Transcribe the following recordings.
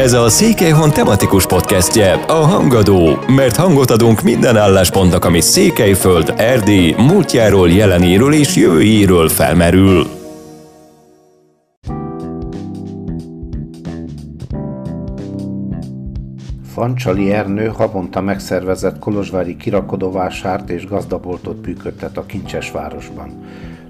Ez a Székelyhon tematikus podcastje, a Hangadó, mert hangot adunk minden álláspontnak, ami Székelyföld, Erdély, múltjáról, jelenéről és jövőjéről felmerül. Fancsali Ernő havonta megszervezett kolozsvári kirakodóvásárt és gazdaboltot működtet a Kincsesvárosban.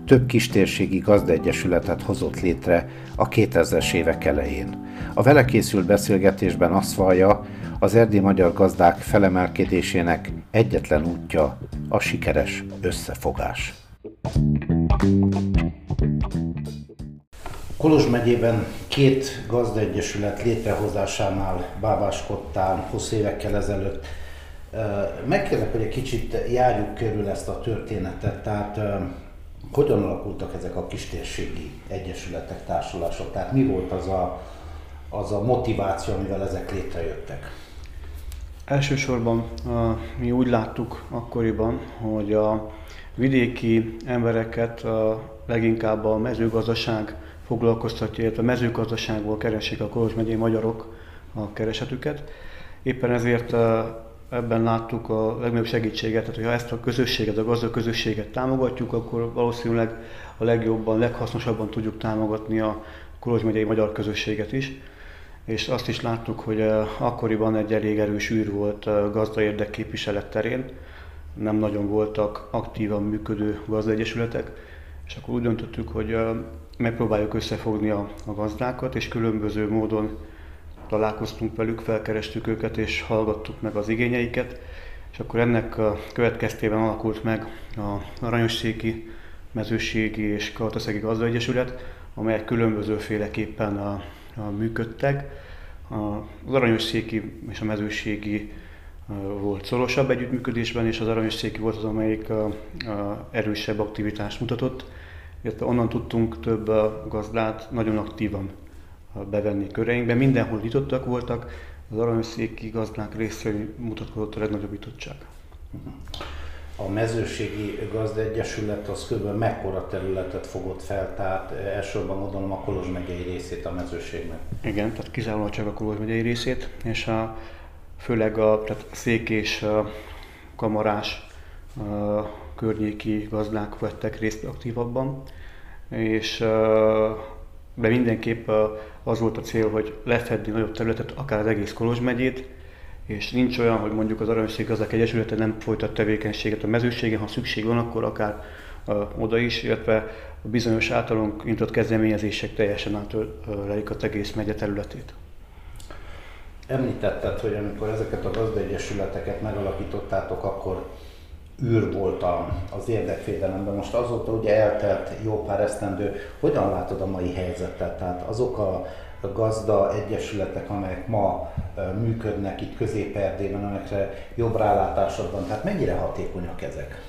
Több kistérségi gazdaegyesületet hozott létre a 2000-es évek elején. A vele készült beszélgetésben azt vallja, az erdi magyar gazdák felemelkedésének egyetlen útja a sikeres összefogás. Kolozs megyében két gazdaegyesület létrehozásánál bábáskodtál hosszú évekkel ezelőtt. Megkérlek, hogy egy kicsit járjuk körül ezt a történetet, tehát hogyan alakultak ezek a kistérségi egyesületek, társulások? Tehát mi volt az a, az a motiváció, amivel ezek létrejöttek? Elsősorban mi úgy láttuk akkoriban, hogy a vidéki embereket leginkább a mezőgazdaság foglalkoztatja, illetve a mezőgazdaságból keresik a Kolozs megyei magyarok a keresetüket. Éppen ezért uh, ebben láttuk a legnagyobb segítséget, tehát ha ezt a közösséget, a gazdag közösséget támogatjuk, akkor valószínűleg a legjobban, leghasznosabban tudjuk támogatni a Kolozs megyei magyar közösséget is. És azt is láttuk, hogy akkoriban egy elég erős űr volt gazda érdekképviselet terén, nem nagyon voltak aktívan működő gazdaegyesületek, és akkor úgy döntöttük, hogy megpróbáljuk összefogni a, a gazdákat, és különböző módon találkoztunk velük, felkerestük őket és hallgattuk meg az igényeiket, és akkor ennek a következtében alakult meg a Aranyosszéki Mezőségi és Kalataszegi Gazdaegyesület, amelyek különbözőféleképpen a működtek. Az Aranyosszéki és a Mezőségi volt szorosabb együttműködésben, és az Aranyosszéki volt az, amelyik a, a erősebb aktivitást mutatott, illetve onnan tudtunk több gazdát nagyon aktívan bevenni köreinkbe. Mindenhol nyitottak voltak, az aranyszéki gazdák részéről mutatkozott a legnagyobb nyitottság. A mezőségi gazdaegyesület az kb. mekkora területet fogott fel, tehát elsősorban gondolom a Kolozs megyei részét a mezőségnek. Igen, tehát kizárólag csak a Kolozs megyei részét, és a, főleg a tehát szék és kamarás a környéki gazdák vettek részt aktívabban, és de mindenképp az volt a cél, hogy lefedni nagyobb területet, akár az egész Kolozs megyét, és nincs olyan, hogy mondjuk az Aranyosszék Gazdák Egyesülete nem folytat tevékenységet a mezőségen, ha szükség van, akkor akár oda is, illetve a bizonyos általunk nyitott kezdeményezések teljesen átölelik az egész megye területét. Említetted, hogy amikor ezeket a gazdaegyesületeket megalakítottátok, akkor űr volt az érdekvédelemben. Most azóta ugye eltelt jó pár esztendő. Hogyan látod a mai helyzetet? Tehát azok a gazda egyesületek, amelyek ma működnek itt közép amelyekre jobb rálátásod van, tehát mennyire hatékonyak ezek?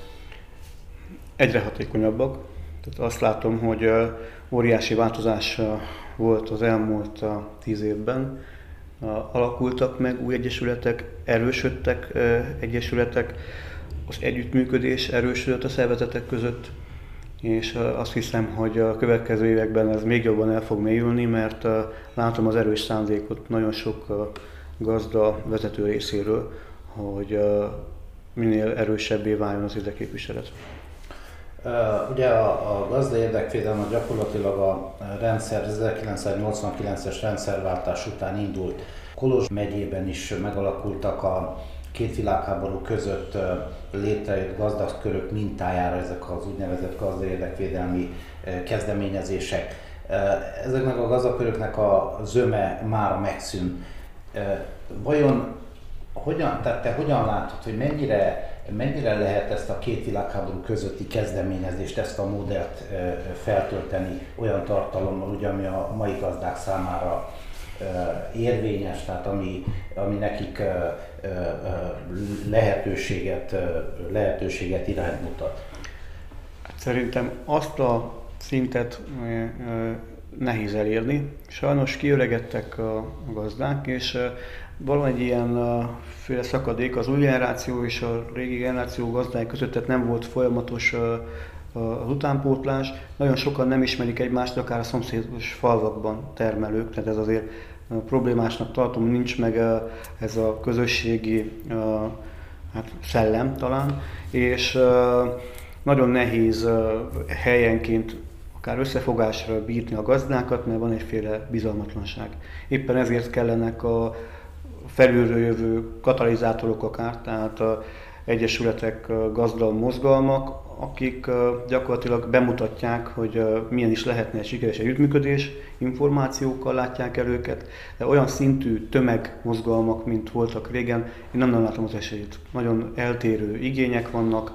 Egyre hatékonyabbak. Tehát azt látom, hogy óriási változás volt az elmúlt tíz évben. Alakultak meg új egyesületek, erősödtek egyesületek, az együttműködés erősödött a szervezetek között, és azt hiszem, hogy a következő években ez még jobban el fog mélyülni, mert látom az erős szándékot nagyon sok gazda vezető részéről, hogy minél erősebbé váljon az érdekképviselet. Ugye a, a gazda érdekvédelme gyakorlatilag a rendszer, 1989-es rendszerváltás után indult. Kolozs megyében is megalakultak a két világháború között létrejött gazdagkörök mintájára ezek az úgynevezett gazdaérdekvédelmi kezdeményezések. Ezeknek a gazdagköröknek a zöme már megszűnt. Vajon hogyan, tehát te hogyan látod, hogy mennyire, mennyire lehet ezt a két világháború közötti kezdeményezést, ezt a modellt feltölteni olyan tartalommal, ugye, ami a mai gazdák számára érvényes, tehát ami, ami nekik lehetőséget, lehetőséget iránymutat. Szerintem azt a szintet nehéz elérni. Sajnos kiöregettek a gazdák, és valahogy ilyen féle szakadék az új generáció és a régi generáció gazdái között, tehát nem volt folyamatos az utánpótlás. Nagyon sokan nem ismerik egymást, akár a szomszédos falvakban termelők, tehát ez azért problémásnak tartom, nincs meg ez a közösségi hát szellem talán, és nagyon nehéz helyenként akár összefogásra bírni a gazdákat, mert van egyféle bizalmatlanság. Éppen ezért kellenek a felülről jövő katalizátorok akár, tehát a egyesületek, gazda mozgalmak, akik gyakorlatilag bemutatják, hogy milyen is lehetne egy sikeres együttműködés, információkkal látják el őket, de olyan szintű tömegmozgalmak, mint voltak régen, én nem, nem látom az esélyt. Nagyon eltérő igények vannak,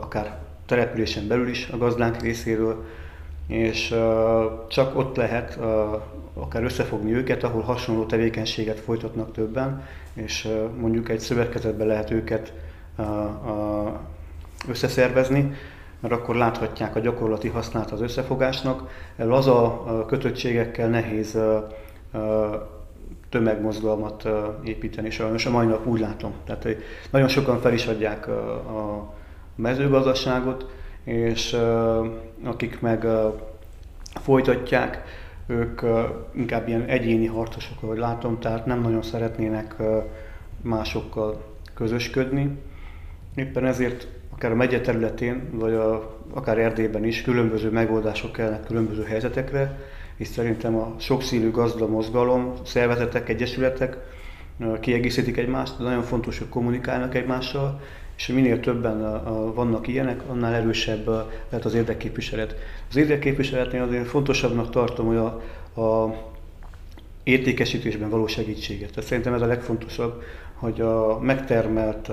akár településen belül is a gazdánk részéről, és csak ott lehet akár összefogni őket, ahol hasonló tevékenységet folytatnak többen, és mondjuk egy szövetkezetben lehet őket összeszervezni, mert akkor láthatják a gyakorlati hasznát az összefogásnak. Laza kötöttségekkel nehéz tömegmozgalmat építeni, sajnos a mai nap úgy látom. Tehát nagyon sokan fel is adják a mezőgazdaságot, és akik meg folytatják, ők inkább ilyen egyéni harcosok, ahogy látom, tehát nem nagyon szeretnének másokkal közösködni. Éppen ezért akár a megye területén, vagy a, akár Erdélyben is különböző megoldások kellene különböző helyzetekre, és szerintem a sokszínű gazda mozgalom, szervezetek, egyesületek kiegészítik egymást, de nagyon fontos, hogy kommunikálnak egymással, és minél többen vannak ilyenek, annál erősebb lehet az érdekképviselet. Az érdekképviseletnél azért fontosabbnak tartom, hogy a, a értékesítésben való segítséget. Tehát szerintem ez a legfontosabb, hogy a megtermelt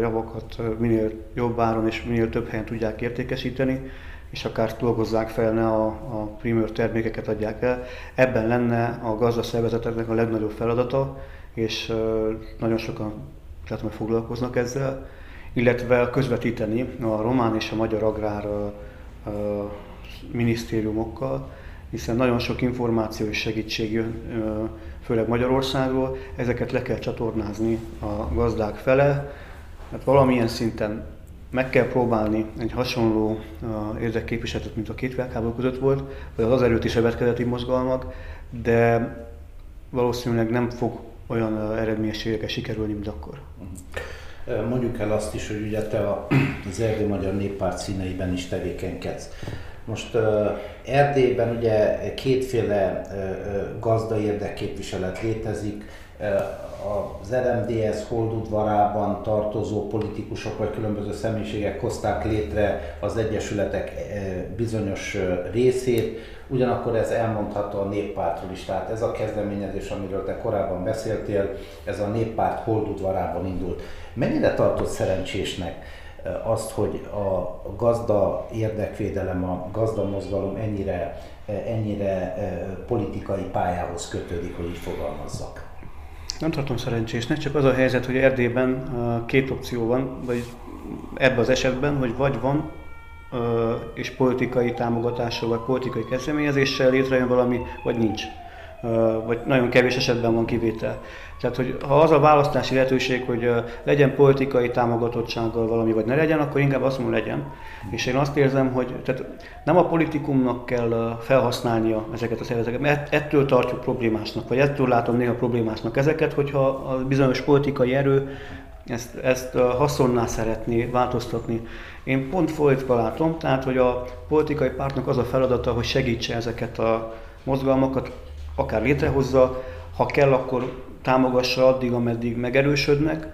javakat minél jobb áron és minél több helyen tudják értékesíteni, és akár dolgozzák fel, ne a, a primőr termékeket adják el. Ebben lenne a gazdaszervezeteknek a legnagyobb feladata, és nagyon sokan látom, hogy foglalkoznak ezzel, illetve közvetíteni a román és a magyar agrár minisztériumokkal, hiszen nagyon sok információ és segítség jön, főleg Magyarországról, ezeket le kell csatornázni a gazdák fele, hát valamilyen szinten meg kell próbálni egy hasonló érdekképviseletet, mint a két világháború között volt, vagy az előtti szövetkezeti mozgalmak, de valószínűleg nem fog olyan eredményességekkel sikerülni, mint akkor. Mondjuk el azt is, hogy ugye te az Erdély Magyar Néppárt színeiben is tevékenykedsz. Most Erdélyben ugye kétféle gazda érdekképviselet létezik, az RMDS holdudvarában tartozó politikusok vagy különböző személyiségek hozták létre az egyesületek bizonyos részét, ugyanakkor ez elmondható a néppártról is. Tehát ez a kezdeményezés, amiről te korábban beszéltél, ez a néppárt holdudvarában indult. Mennyire tartott szerencsésnek azt, hogy a gazda érdekvédelem, a gazda mozgalom ennyire, ennyire politikai pályához kötődik, hogy így fogalmazzak? Nem tartom szerencsésnek, csak az a helyzet, hogy Erdélyben két opció van, vagy ebben az esetben, hogy vagy van és politikai támogatással, vagy politikai kezdeményezéssel létrejön valami, vagy nincs. Vagy nagyon kevés esetben van kivétel. Tehát, hogy ha az a választási lehetőség, hogy legyen politikai támogatottsággal valami, vagy ne legyen, akkor inkább azt mondom, legyen. És én azt érzem, hogy tehát nem a politikumnak kell felhasználnia ezeket a szervezeteket, mert ettől tartjuk problémásnak, vagy ettől látom néha problémásnak ezeket, hogyha a bizonyos politikai erő ezt, ezt haszonná szeretné változtatni. Én pont fordítva látom, tehát hogy a politikai pártnak az a feladata, hogy segítse ezeket a mozgalmakat, akár létrehozza, ha kell, akkor támogassa addig, ameddig megerősödnek,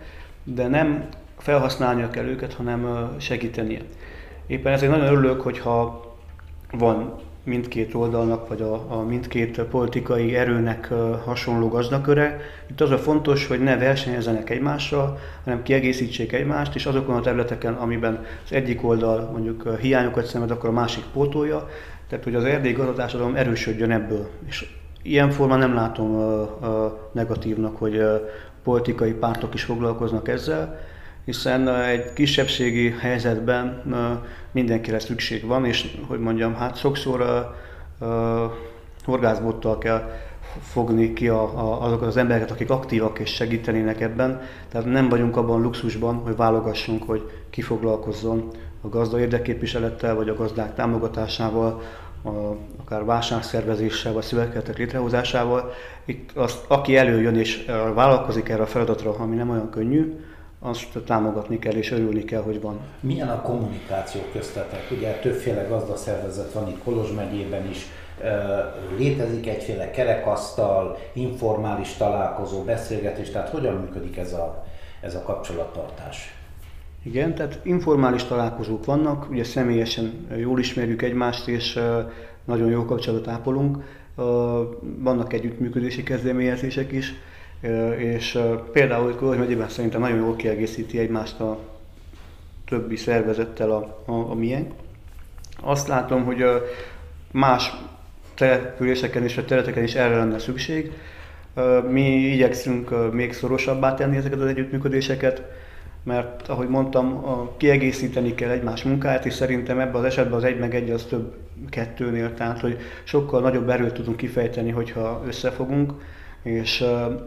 de nem felhasználnia kell őket, hanem segítenie. Éppen ezért nagyon örülök, hogyha van mindkét oldalnak, vagy a, a mindkét politikai erőnek hasonló gazdaköre. Itt az a fontos, hogy ne versenyezzenek egymással, hanem kiegészítsék egymást, és azokon a területeken, amiben az egyik oldal mondjuk hiányokat szemed, akkor a másik pótolja. Tehát, hogy az erdélyi gazdatársadalom erősödjön ebből. És ilyen forma nem látom uh, uh, negatívnak, hogy uh, politikai pártok is foglalkoznak ezzel, hiszen egy kisebbségi helyzetben mindenkire szükség van, és hogy mondjam, hát sokszor horgászbottal kell fogni ki a, a, azokat az embereket, akik aktívak és segítenének ebben. Tehát nem vagyunk abban luxusban, hogy válogassunk, hogy ki foglalkozzon a gazda érdekképviselettel, vagy a gazdák támogatásával, akár vásárszervezéssel, vagy szövetkezetek létrehozásával, itt az, aki előjön és vállalkozik erre a feladatra, ami nem olyan könnyű, azt támogatni kell és örülni kell, hogy van. Milyen a kommunikáció köztetek? Ugye többféle gazdaszervezet van itt Kolozs megyében is, létezik egyféle kerekasztal, informális találkozó, beszélgetés, tehát hogyan működik ez a, ez a kapcsolattartás? Igen, tehát informális találkozók vannak, ugye személyesen jól ismerjük egymást, és nagyon jó kapcsolatot ápolunk. Vannak együttműködési kezdeményezések is, és például Kolozs megyében szerintem nagyon jól kiegészíti egymást a többi szervezettel a, a, a miénk. Azt látom, hogy más településeken és a területeken is erre lenne szükség. Mi igyekszünk még szorosabbá tenni ezeket az együttműködéseket, mert ahogy mondtam, kiegészíteni kell egymás munkáját, és szerintem ebben az esetben az egy meg egy az több kettőnél, tehát hogy sokkal nagyobb erőt tudunk kifejteni, hogyha összefogunk, és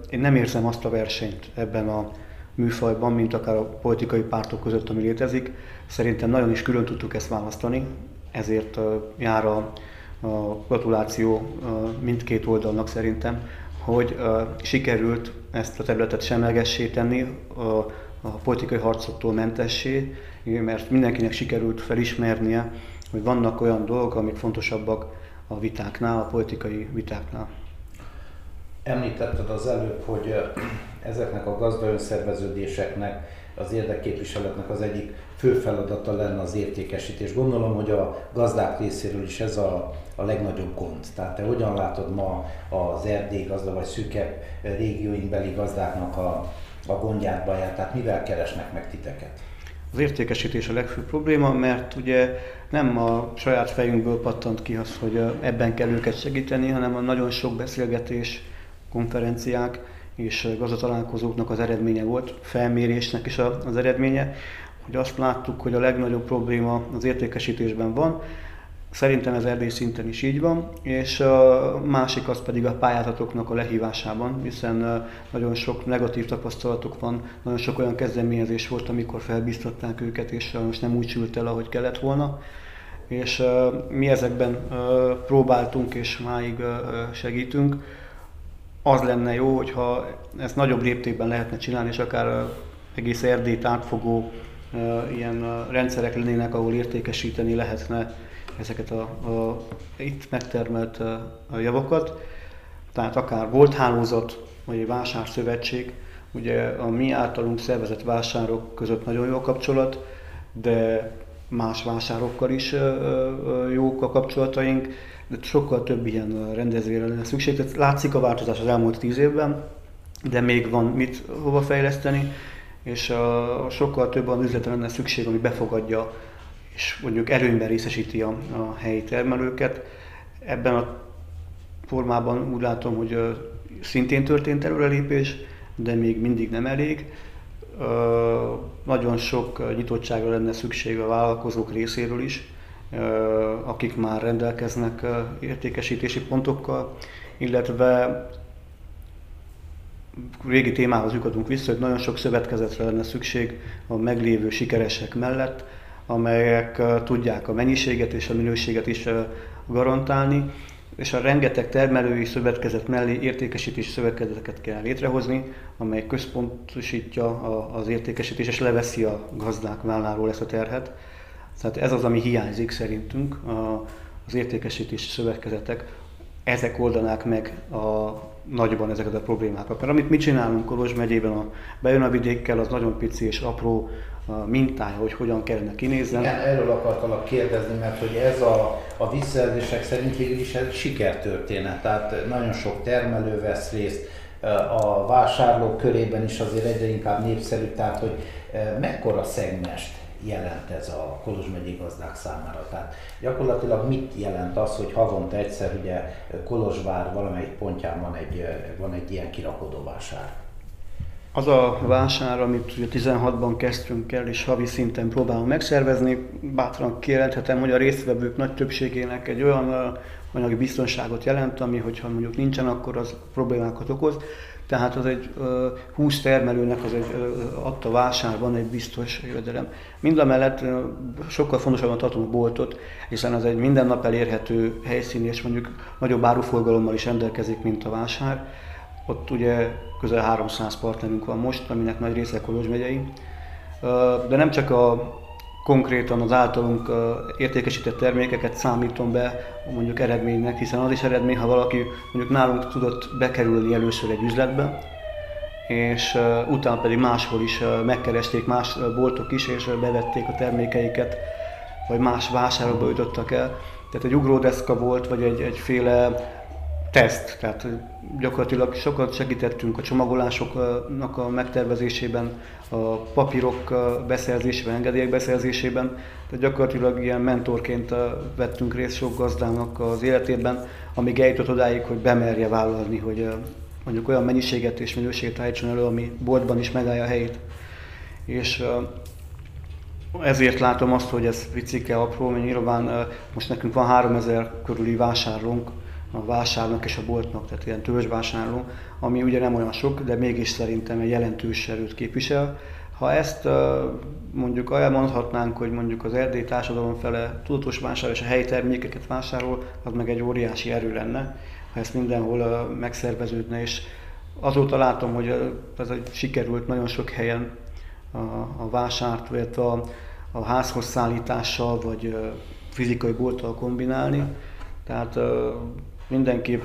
én nem érzem azt a versenyt ebben a műfajban, mint akár a politikai pártok között, ami létezik. Szerintem nagyon is külön tudtuk ezt választani, ezért jár a, a gratuláció mindkét oldalnak szerintem, hogy sikerült ezt a területet semlegessé tenni, a politikai harcoktól mentessé, mert mindenkinek sikerült felismernie, hogy vannak olyan dolgok, amik fontosabbak a vitáknál, a politikai vitáknál. Említetted az előbb, hogy ezeknek a gazdaönszerveződéseknek, az érdekképviseletnek az egyik fő feladata lenne az értékesítés. Gondolom, hogy a gazdák részéről is ez a, a legnagyobb gond. Tehát te hogyan látod ma az erdély gazda vagy szűkebb régióinkbeli gazdáknak a, a gondját, baját, tehát mivel keresnek meg titeket? Az értékesítés a legfőbb probléma, mert ugye nem a saját fejünkből pattant ki az, hogy ebben kell őket segíteni, hanem a nagyon sok beszélgetés, konferenciák és gazdatalálkozóknak az eredménye volt, felmérésnek is az eredménye, hogy azt láttuk, hogy a legnagyobb probléma az értékesítésben van, Szerintem ez erdély szinten is így van, és a másik az pedig a pályázatoknak a lehívásában, hiszen nagyon sok negatív tapasztalatok van, nagyon sok olyan kezdeményezés volt, amikor felbíztatták őket, és most nem úgy sült el, ahogy kellett volna. És mi ezekben próbáltunk, és máig segítünk. Az lenne jó, hogyha ezt nagyobb léptékben lehetne csinálni, és akár egész Erdélyt átfogó ilyen rendszerek lennének, ahol értékesíteni lehetne ezeket a, a itt megtermelt a javakat. Tehát akár volt hálózat, vagy egy vásárszövetség, ugye a mi általunk szervezett vásárok között nagyon jó a kapcsolat, de más vásárokkal is jók a kapcsolataink, de sokkal több ilyen rendezvényre lenne szükség. Tehát látszik a változás az elmúlt tíz évben, de még van mit hova fejleszteni, és sokkal több az üzletre lenne szükség, ami befogadja és mondjuk előnyben részesíti a, a helyi termelőket. Ebben a formában úgy látom, hogy szintén történt előrelépés, de még mindig nem elég. Nagyon sok nyitottságra lenne szükség a vállalkozók részéről is, akik már rendelkeznek értékesítési pontokkal, illetve régi témához lyukadunk vissza, hogy nagyon sok szövetkezetre lenne szükség a meglévő sikeresek mellett, amelyek tudják a mennyiséget és a minőséget is garantálni, és a rengeteg termelői szövetkezet mellé értékesítési szövetkezeteket kell létrehozni, amely központosítja az értékesítés és leveszi a gazdák válláról ezt a terhet. Tehát ez az, ami hiányzik szerintünk, az értékesítési szövetkezetek, ezek oldanák meg a nagyban ezeket a problémákat. Mert amit mi csinálunk Kolozs megyében, a, bejön a vidékkel, az nagyon pici és apró mintája, hogy hogyan kellene kinézni. Igen, erről akartalak kérdezni, mert hogy ez a, a visszajelzések szerint végül is egy sikertörténet, tehát nagyon sok termelő vesz részt, a vásárlók körében is azért egyre inkább népszerű, tehát hogy mekkora szegmest jelent ez a Kolozs megyei gazdák számára. Tehát gyakorlatilag mit jelent az, hogy havonta egyszer ugye Kolozsvár valamelyik pontján van egy, van egy ilyen kirakodóvásár? Az a vásár, amit ugye 16-ban kezdtünk el, és havi szinten próbálunk megszervezni, bátran kijelenthetem, hogy a résztvevők nagy többségének egy olyan anyagi biztonságot jelent, ami hogyha mondjuk nincsen, akkor az problémákat okoz. tehát az egy 20 termelőnek az egy adta vásárban egy biztos jövedelem. Mind a mellett sokkal fontosabban tartom a boltot, hiszen az egy minden nap elérhető helyszín, és mondjuk nagyobb áruforgalommal is rendelkezik, mint a vásár. Ott ugye közel 300 partnerünk van most, aminek nagy része Kolozs megyei. De nem csak a konkrétan az általunk értékesített termékeket számítom be mondjuk eredménynek, hiszen az is eredmény, ha valaki mondjuk nálunk tudott bekerülni először egy üzletbe, és utána pedig máshol is megkeresték más boltok is, és bevették a termékeiket, vagy más vásárokba jutottak el. Tehát egy ugródeszka volt, vagy egy, egyféle teszt, tehát gyakorlatilag sokat segítettünk a csomagolásoknak a megtervezésében, a papírok beszerzésében, engedélyek beszerzésében, tehát gyakorlatilag ilyen mentorként vettünk részt sok gazdának az életében, amíg eljutott odáig, hogy bemerje vállalni, hogy mondjuk olyan mennyiséget és minőséget állítson elő, ami boltban is megállja a helyét. És ezért látom azt, hogy ez viccike apró, mert nyilván most nekünk van 3000 körüli vásárlónk, a vásárnak és a boltnak, tehát ilyen törzsvásárló, ami ugye nem olyan sok, de mégis szerintem egy jelentős erőt képvisel. Ha ezt mondjuk elmondhatnánk, hogy mondjuk az erdélyi társadalom fele tudatos vásárol és a helyi termékeket vásárol, az meg egy óriási erő lenne, ha ezt mindenhol megszerveződne, és azóta látom, hogy ez egy sikerült nagyon sok helyen a, a vásárt, vagy a, a házhoz szállítással, vagy fizikai bolttal kombinálni. Tehát mindenképp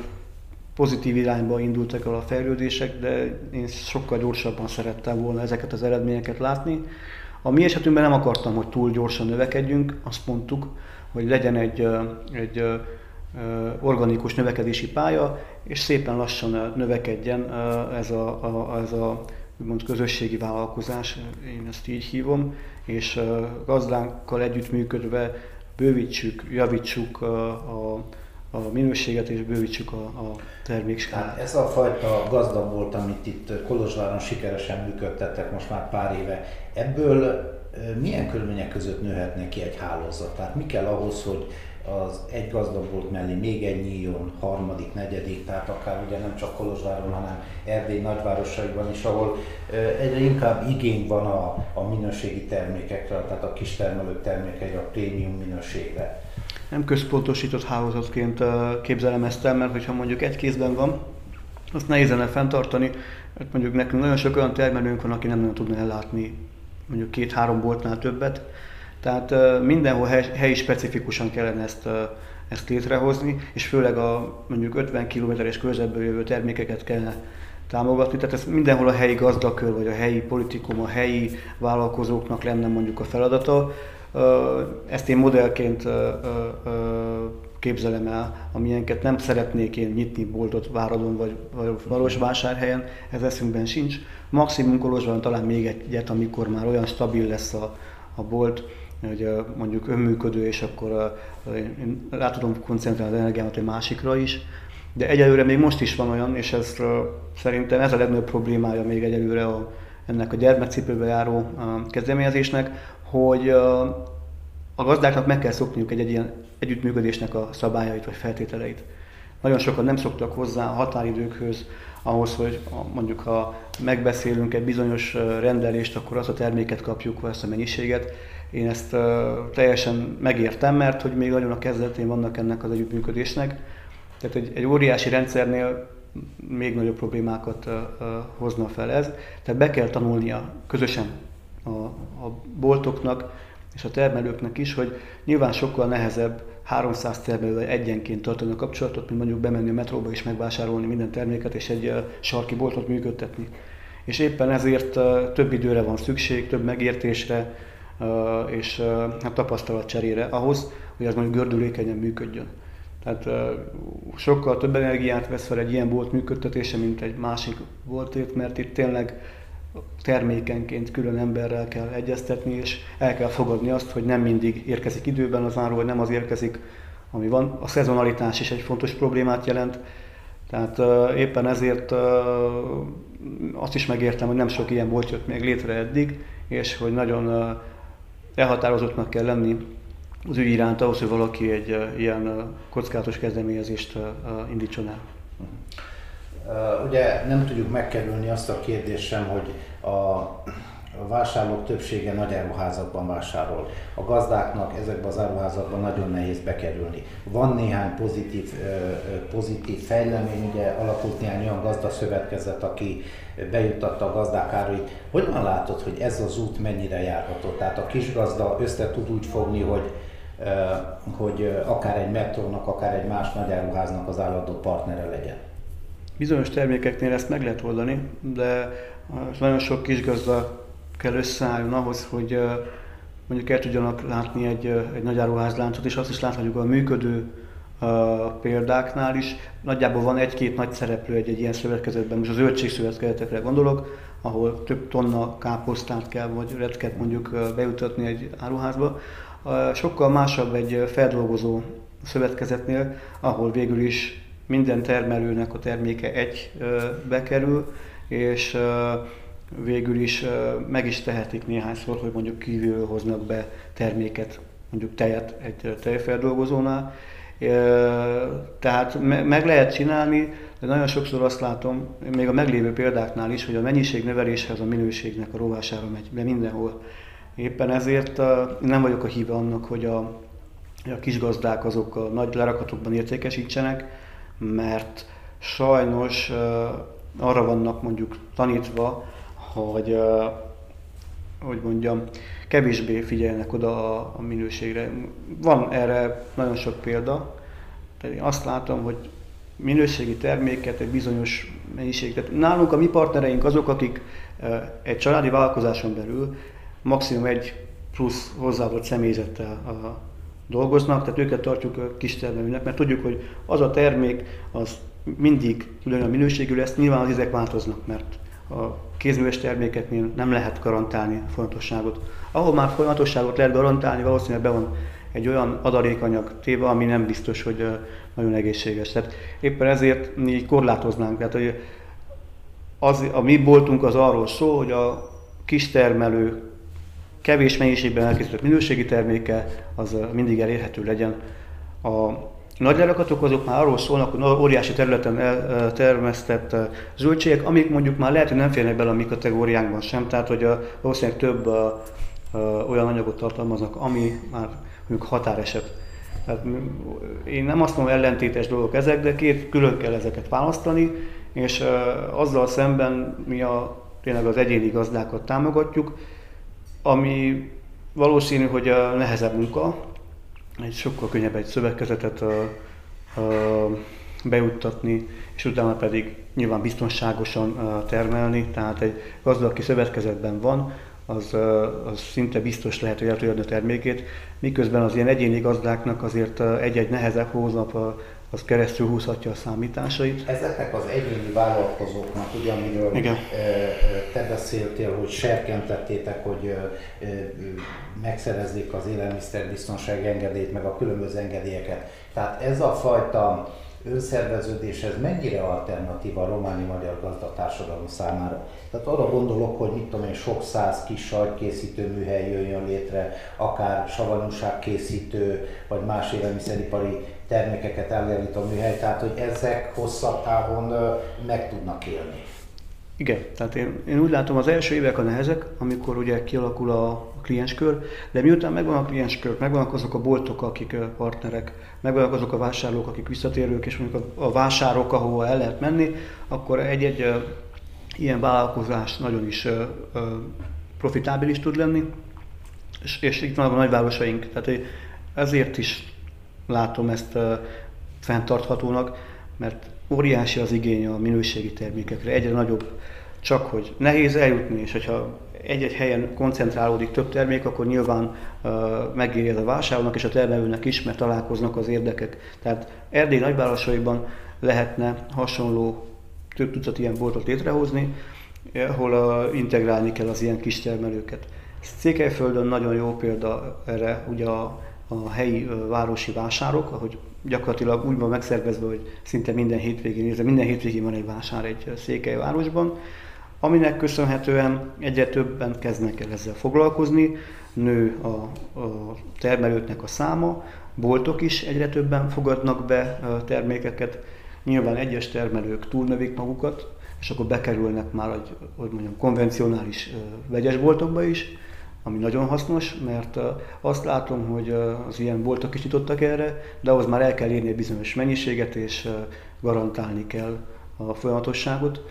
pozitív irányba indultak el a fejlődések, de én sokkal gyorsabban szerettem volna ezeket az eredményeket látni. A mi esetünkben nem akartam, hogy túl gyorsan növekedjünk, azt mondtuk, hogy legyen egy, egy organikus növekedési pálya, és szépen lassan növekedjen ez a, a, ez a úgymond közösségi vállalkozás, én ezt így hívom, és gazdánkkal együttműködve bővítsük, javítsuk a, a a minőséget és bővítsük a, a termékskálát. Hát ez a fajta gazdag volt, amit itt Kolozsváron sikeresen működtettek most már pár éve. Ebből milyen körülmények között nőhetne ki egy hálózat? Tehát mi kell ahhoz, hogy az egy gazdag volt mellé még egy nyíljon, harmadik, negyedik, tehát akár ugye nem csak Kolozsváron, hanem Erdély nagyvárosaiban is, ahol egyre inkább igény van a, a minőségi termékekre, tehát a kistermelő termékekre, a prémium minőségre nem központosított hálózatként képzelem ezt el, mert hogyha mondjuk egy kézben van, azt nehéz lenne fenntartani, mert mondjuk nekünk nagyon sok olyan termelőnk van, aki nem nagyon tudna ellátni mondjuk két-három boltnál többet. Tehát mindenhol hely, helyi specifikusan kellene ezt, ezt létrehozni, és főleg a mondjuk 50 kilométeres körzetből jövő termékeket kellene támogatni. Tehát ez mindenhol a helyi gazdakör, vagy a helyi politikum, a helyi vállalkozóknak lenne mondjuk a feladata. Ezt én modellként képzelem el, amilyenket nem szeretnék én nyitni boltot Váradon vagy, vagy vásárhelyen, ez eszünkben sincs. Maximum Kolozsván talán még egyet, amikor már olyan stabil lesz a, a bolt, hogy mondjuk önműködő, és akkor én rá tudom koncentrálni az energiámat egy másikra is. De egyelőre még most is van olyan, és ez szerintem ez a legnagyobb problémája még egyelőre a, ennek a gyermekcipőbe járó kezdeményezésnek, hogy a gazdáknak meg kell szokniuk egy, egy ilyen együttműködésnek a szabályait vagy feltételeit. Nagyon sokan nem szoktak hozzá a határidőkhöz, ahhoz, hogy mondjuk ha megbeszélünk egy bizonyos rendelést, akkor azt a terméket kapjuk, vagy azt a mennyiséget. Én ezt uh, teljesen megértem, mert hogy még nagyon a kezdetén vannak ennek az együttműködésnek. Tehát egy, egy óriási rendszernél még nagyobb problémákat uh, uh, hozna fel ez. Tehát be kell tanulnia közösen a, a boltoknak, és a termelőknek is, hogy nyilván sokkal nehezebb 300 termelővel egyenként tartani a kapcsolatot, mint mondjuk bemenni a metróba és megvásárolni minden terméket és egy sarki boltot működtetni. És éppen ezért több időre van szükség, több megértésre és hát tapasztalatcserére ahhoz, hogy ez mondjuk gördülékenyen működjön. Tehát sokkal több energiát vesz fel egy ilyen bolt működtetése, mint egy másik boltért, mert itt tényleg termékenként külön emberrel kell egyeztetni, és el kell fogadni azt, hogy nem mindig érkezik időben az áru, vagy nem az érkezik, ami van. A szezonalitás is egy fontos problémát jelent, tehát uh, éppen ezért uh, azt is megértem, hogy nem sok ilyen volt jött még létre eddig, és hogy nagyon uh, elhatározottnak kell lenni az ügy iránt ahhoz, hogy valaki egy ilyen kockázatos kezdeményezést indítson el. Ugye nem tudjuk megkerülni azt a kérdést sem, hogy a a vásárlók többsége nagy áruházakban vásárol. A gazdáknak ezekben az áruházakban nagyon nehéz bekerülni. Van néhány pozitív, pozitív fejlemény, ugye alakult néhány olyan gazdaszövetkezet, aki bejutatta a gazdák árait. Hogyan látod, hogy ez az út mennyire járható? Tehát a kis gazda össze tud úgy fogni, hogy hogy akár egy metrónak, akár egy más nagyáruháznak az állandó partnere legyen. Bizonyos termékeknél ezt meg lehet oldani, de nagyon sok kisgazda kell összeálljon ahhoz, hogy mondjuk el tudjanak látni egy, egy nagy áruházláncot, és azt is láthatjuk a működő a példáknál is. Nagyjából van egy-két nagy szereplő egy, egy ilyen szövetkezetben, most a zöldségszövetkezetekre gondolok, ahol több tonna káposztát kell, vagy retket mondjuk bejutatni egy áruházba. Sokkal másabb egy feldolgozó szövetkezetnél, ahol végül is minden termelőnek a terméke egy bekerül, és végül is meg is tehetik néhányszor, hogy mondjuk kívül hoznak be terméket, mondjuk tejet egy tejfeldolgozónál. Tehát meg lehet csinálni, de nagyon sokszor azt látom, még a meglévő példáknál is, hogy a mennyiség növeléshez a minőségnek a rovására megy, de mindenhol. Éppen ezért nem vagyok a híve annak, hogy a, a kis gazdák azok a nagy lerakatokban értékesítsenek, mert sajnos arra vannak mondjuk tanítva, hogy, hogy mondjam, kevésbé figyelnek oda a, a minőségre. Van erre nagyon sok példa, én azt látom, hogy minőségi terméket egy bizonyos mennyiség. Tehát nálunk a mi partnereink azok, akik egy családi vállalkozáson belül maximum egy plusz hozzáadott személyzettel dolgoznak, tehát őket tartjuk kistermelőnek, mert tudjuk, hogy az a termék az mindig ugyanolyan minőségű lesz, nyilván az izek változnak, mert a kézműves termékeknél nem lehet garantálni a folyamatosságot. Ahol már folyamatosságot lehet garantálni, valószínűleg be van egy olyan adalékanyag téve, ami nem biztos, hogy nagyon egészséges. Tehát éppen ezért mi korlátoznánk. Tehát, hogy az, a mi boltunk az arról szól, hogy a kistermelő kevés mennyiségben elkészített minőségi terméke az mindig elérhető legyen. A nagy lerakatok azok már arról szólnak, hogy óriási területen termesztett zöldségek, amik mondjuk már lehet, hogy nem férnek bele a mi kategóriánkban sem, tehát hogy valószínűleg több olyan anyagot tartalmaznak, ami már mondjuk határeset. Tehát én nem azt mondom, ellentétes dolgok ezek, de két külön kell ezeket választani, és azzal szemben mi a, tényleg az egyéni gazdákat támogatjuk, ami valószínű, hogy a nehezebb munka, egy sokkal könnyebb egy szövegkezetet bejuttatni, és utána pedig nyilván biztonságosan termelni, tehát egy gazda, aki szövetkezetben van, az, az szinte biztos lehet, hogy el tudja a termékét, miközben az ilyen egyéni gazdáknak azért egy-egy nehezebb hónap az keresztül húzhatja a számításait. Ezeknek az egyéni vállalkozóknak, ugye amiről Igen. te beszéltél, hogy serkentettétek, hogy megszerezzék az élelmiszerbiztonság engedélyt, meg a különböző engedélyeket. Tehát ez a fajta önszerveződés, ez mennyire alternatíva a románi magyar gazdatársadalom számára? Tehát arra gondolok, hogy mit tudom én, sok száz kis sajtkészítő műhely jöjjön létre, akár savanyúságkészítő, vagy más élelmiszeripari termékeket előállít a műhely, tehát hogy ezek hosszabb távon meg tudnak élni. Igen, tehát én, én úgy látom, az első évek a nehezek, amikor ugye kialakul a klienskör, de miután megvan a klienskör, megvannak azok a boltok, akik partnerek, megvannak azok a vásárlók, akik visszatérők, és mondjuk a, vásárok, ahova el lehet menni, akkor egy-egy ilyen vállalkozás nagyon is profitábilis tud lenni, és, és itt vannak a nagyvárosaink, tehát ezért is látom ezt fenntarthatónak, mert óriási az igény a minőségi termékekre, egyre nagyobb, csak hogy nehéz eljutni, és hogyha egy-egy helyen koncentrálódik több termék, akkor nyilván uh, megéri ez a vásárolnak és a termelőnek is, mert találkoznak az érdekek. Tehát Erdély nagyvárosaiban lehetne hasonló több tucat ilyen boltot létrehozni, ahol uh, integrálni kell az ilyen kis termelőket. Székelyföldön nagyon jó példa erre, ugye a, a helyi uh, városi vásárok, ahogy gyakorlatilag úgy van megszervezve, hogy szinte minden hétvégén, minden hétvégén van egy vásár egy Székelyvárosban, aminek köszönhetően egyre többen kezdnek el ezzel foglalkozni, nő a, a termelőknek a száma, boltok is egyre többen fogadnak be termékeket, Nyilván egyes termelők túlnövik magukat, és akkor bekerülnek már, hogy, hogy mondjam, konvencionális vegyesboltokba is, ami nagyon hasznos, mert azt látom, hogy az ilyen boltok is nyitottak erre, de ahhoz már el kell érni egy bizonyos mennyiséget, és garantálni kell a folyamatosságot.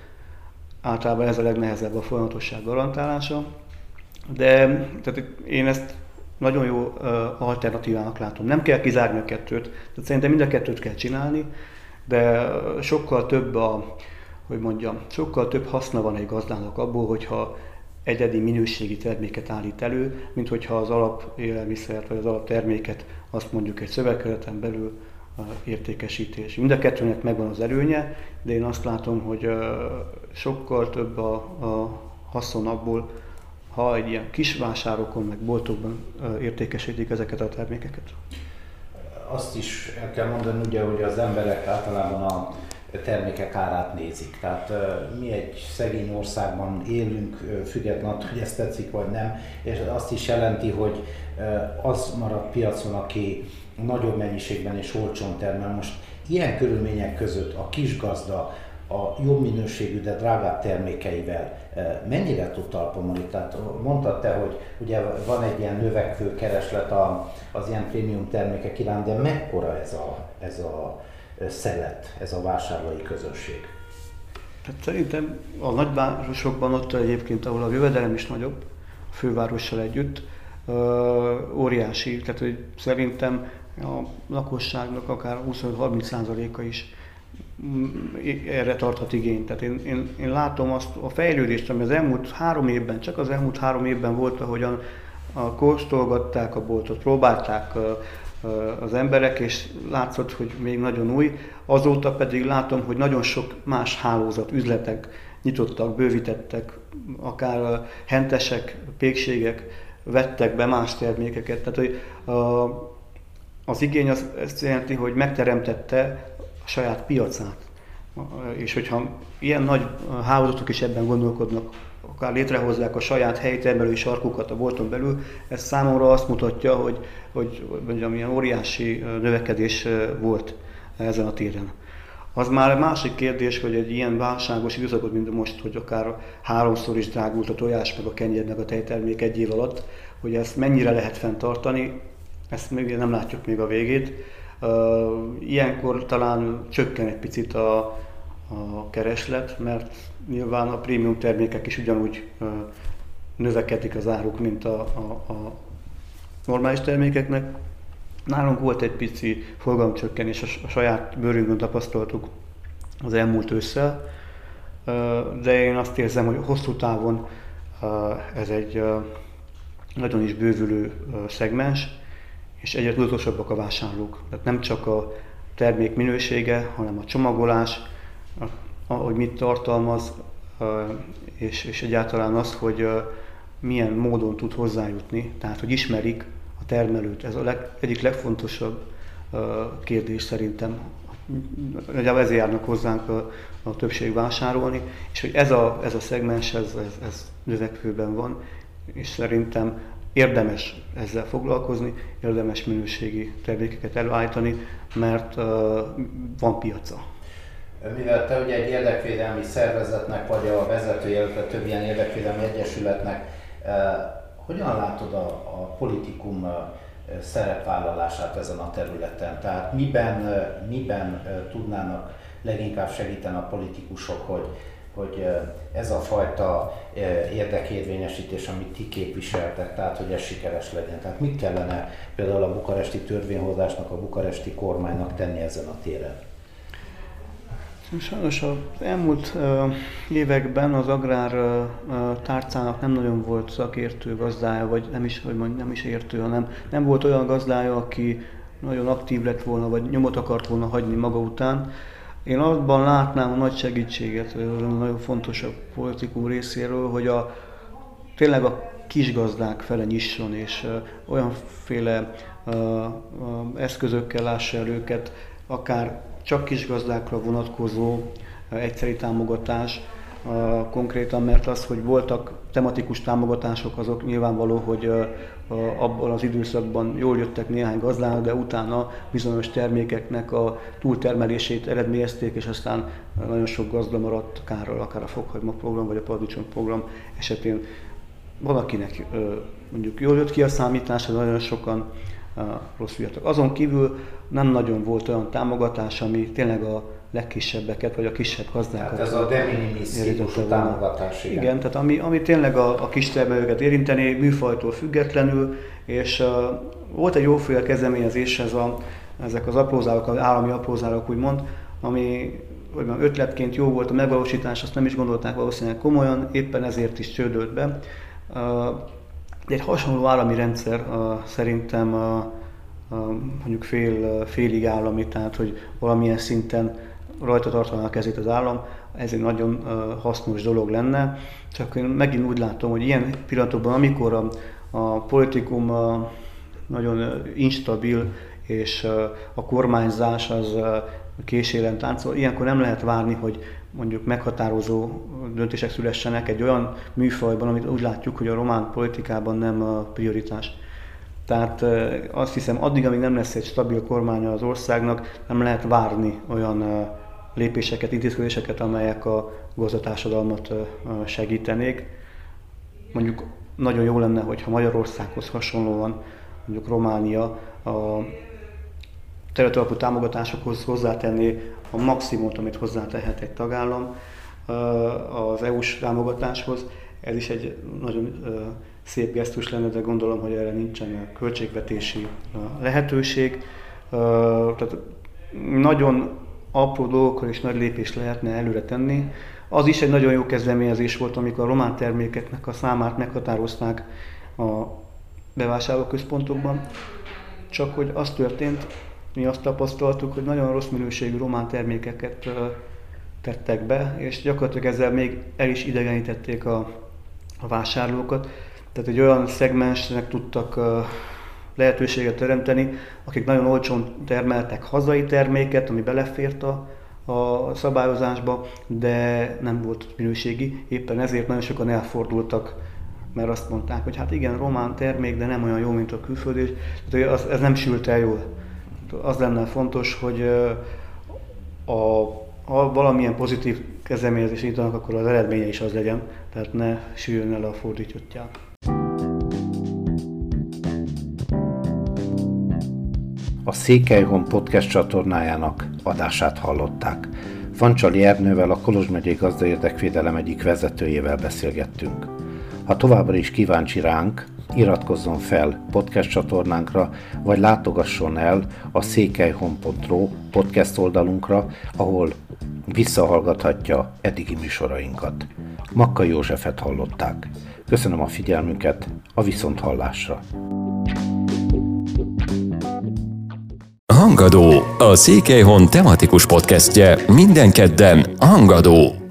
Általában ez a legnehezebb a folyamatosság garantálása. De tehát én ezt nagyon jó alternatívának látom. Nem kell kizárni a kettőt, tehát szerintem mind a kettőt kell csinálni, de sokkal több a, hogy mondjam, sokkal több haszna van egy gazdának abból, hogyha egyedi minőségi terméket állít elő, mint hogyha az alapélelmiszert vagy az alapterméket azt mondjuk egy szövegkereten belül értékesítés. Mind a kettőnek megvan az előnye, de én azt látom, hogy sokkal több a, a haszon abból, ha egy ilyen kis vásárokon, meg boltokban értékesítik ezeket a termékeket. Azt is el kell mondani, ugye, hogy az emberek általában a termékek árát nézik. Tehát mi egy szegény országban élünk, függetlenül hogy ez tetszik vagy nem, és azt is jelenti, hogy az marad piacon, aki nagyobb mennyiségben és olcsón termel. Most ilyen körülmények között a kis gazda a jobb minőségű, de drágább termékeivel mennyire tud talpomolni? Tehát mondtad te, hogy ugye van egy ilyen növekvő kereslet az ilyen prémium termékek iránt, de mekkora ez a, ez a szelet, ez a vásárlói közösség? Hát szerintem a nagyvárosokban ott egyébként, ahol a jövedelem is nagyobb, a fővárossal együtt, óriási. Tehát hogy szerintem a lakosságnak akár 25-30%-a is mm, erre tarthat igényt. Tehát én, én, én látom azt a fejlődést, ami az elmúlt három évben, csak az elmúlt három évben volt, ahogyan a kóstolgatták a boltot, próbálták az emberek, és látszott, hogy még nagyon új. Azóta pedig látom, hogy nagyon sok más hálózat, üzletek nyitottak, bővítettek, akár hentesek, pékségek vettek be más termékeket. Tehát, hogy az igény az, azt jelenti, hogy megteremtette a saját piacát. És hogyha ilyen nagy hálózatok is ebben gondolkodnak, akár létrehozzák a saját helytermelői sarkukat a bolton belül, ez számomra azt mutatja, hogy, hogy mondjam, ilyen óriási növekedés volt ezen a téren. Az már másik kérdés, hogy egy ilyen válságos időszakot, mint most, hogy akár háromszor is drágult a tojás, meg a kenyér, meg a tejtermék egy év alatt, hogy ezt mennyire lehet fenntartani, ezt még nem látjuk még a végét. Ilyenkor talán csökken egy picit a, a kereslet, mert nyilván a prémium termékek is ugyanúgy növekedik az áruk, mint a, a, a normális termékeknek. Nálunk volt egy pici forgalomcsökkenés, a saját bőrünkön tapasztaltuk az elmúlt ősszel, de én azt érzem, hogy hosszú távon ez egy nagyon is bővülő szegmens, és egyre tudatosabbak a vásárlók. Tehát nem csak a termék minősége, hanem a csomagolás, hogy mit tartalmaz, és, és egyáltalán az, hogy milyen módon tud hozzájutni, tehát hogy ismerik a termelőt. Ez a leg, egyik legfontosabb kérdés szerintem. Nagyjából ezért járnak hozzánk a, a többség vásárolni, és hogy ez a, ez a szegmens, ez, ez, ez növekvőben van, és szerintem érdemes ezzel foglalkozni, érdemes minőségi termékeket előállítani, mert uh, van piaca. Mivel te ugye egy érdekvédelmi szervezetnek vagy a vezető, illetve több ilyen érdekvédelmi egyesületnek, uh, hogyan látod a, a politikum uh, szerepvállalását ezen a területen? Tehát miben, miben tudnának leginkább segíteni a politikusok, hogy hogy ez a fajta érdekérvényesítés, amit ti képviseltek, tehát hogy ez sikeres legyen. Tehát mit kellene például a bukaresti törvényhozásnak, a bukaresti kormánynak tenni ezen a téren? Sajnos az elmúlt években az agrár tárcának nem nagyon volt szakértő gazdája, vagy nem is, hogy mondjam, nem is értő, hanem nem volt olyan gazdája, aki nagyon aktív lett volna, vagy nyomot akart volna hagyni maga után. Én abban látnám a nagy segítséget, nagyon fontos a politikum részéről, hogy a, tényleg a kisgazdák fele nyisson, és olyanféle eszközökkel lássa el őket, akár csak kisgazdákra vonatkozó uh, egyszeri támogatás, konkrétan, mert az, hogy voltak tematikus támogatások, azok nyilvánvaló, hogy abban az időszakban jól jöttek néhány gazdának, de utána bizonyos termékeknek a túltermelését eredményezték, és aztán nagyon sok gazda maradt kárral, akár a fokhagyma program vagy a paradicsom program esetén. Valakinek mondjuk jól jött ki a de nagyon sokan rossz jöttek. Azon kívül nem nagyon volt olyan támogatás, ami tényleg a legkisebbeket, vagy a kisebb gazdákat. Tehát ez a de minimis támogatás. Igen. igen, tehát ami, ami tényleg a, a kis termelőket érinteni, műfajtól függetlenül, és uh, volt egy jóféle kezdeményezés, ez a, ezek az aprózálok, az állami aprózálok úgymond, ami hogy mondjam, ötletként jó volt a megvalósítás, azt nem is gondolták valószínűleg komolyan, éppen ezért is csődölt be. Uh, egy hasonló állami rendszer uh, szerintem uh, mondjuk fél, félig állami, tehát hogy valamilyen szinten rajta tartaná a kezét az állam, ez egy nagyon hasznos dolog lenne. Csak én megint úgy látom, hogy ilyen pillanatokban, amikor a, a politikum nagyon instabil, és a kormányzás az késélen táncol, ilyenkor nem lehet várni, hogy mondjuk meghatározó döntések szülessenek egy olyan műfajban, amit úgy látjuk, hogy a román politikában nem a prioritás. Tehát azt hiszem, addig, amíg nem lesz egy stabil kormánya az országnak, nem lehet várni olyan lépéseket, intézkedéseket, amelyek a gazdatársadalmat segítenék. Mondjuk nagyon jó lenne, hogyha Magyarországhoz hasonlóan mondjuk Románia a területalapú támogatásokhoz hozzátenné a maximumot, amit hozzátehet egy tagállam az EU-s támogatáshoz. Ez is egy nagyon szép gesztus lenne, de gondolom, hogy erre nincsen költségvetési lehetőség. Tehát nagyon apró dolgokkal is nagy lépést lehetne előre tenni. Az is egy nagyon jó kezdeményezés volt, amikor a román termékeknek a számát meghatározták a bevásárlóközpontokban. Csak hogy az történt, mi azt tapasztaltuk, hogy nagyon rossz minőségű román termékeket tettek be, és gyakorlatilag ezzel még el is idegenítették a, a vásárlókat. Tehát egy olyan szegmensnek tudtak lehetőséget teremteni, akik nagyon olcsón termeltek hazai terméket, ami belefért a, a szabályozásba, de nem volt minőségi. Éppen ezért nagyon sokan elfordultak, mert azt mondták, hogy hát igen, román termék, de nem olyan jó, mint a külföldi. Tehát az, ez nem sült el jól. Az lenne fontos, hogy a, ha valamilyen pozitív kezdeményezés indítanak, akkor az eredménye is az legyen, tehát ne süljön el a fordítottját. a Székelyhon podcast csatornájának adását hallották. Fancsali Ernővel, a Kolozs megyei Gazdaérdekvédelem egyik vezetőjével beszélgettünk. Ha továbbra is kíváncsi ránk, iratkozzon fel podcast csatornánkra, vagy látogasson el a székelyhon.ro podcast oldalunkra, ahol visszahallgathatja eddigi műsorainkat. Makka Józsefet hallották. Köszönöm a figyelmüket, a viszonthallásra! Hangadó, a Székelyhon tematikus podcastje minden kedden Hangadó.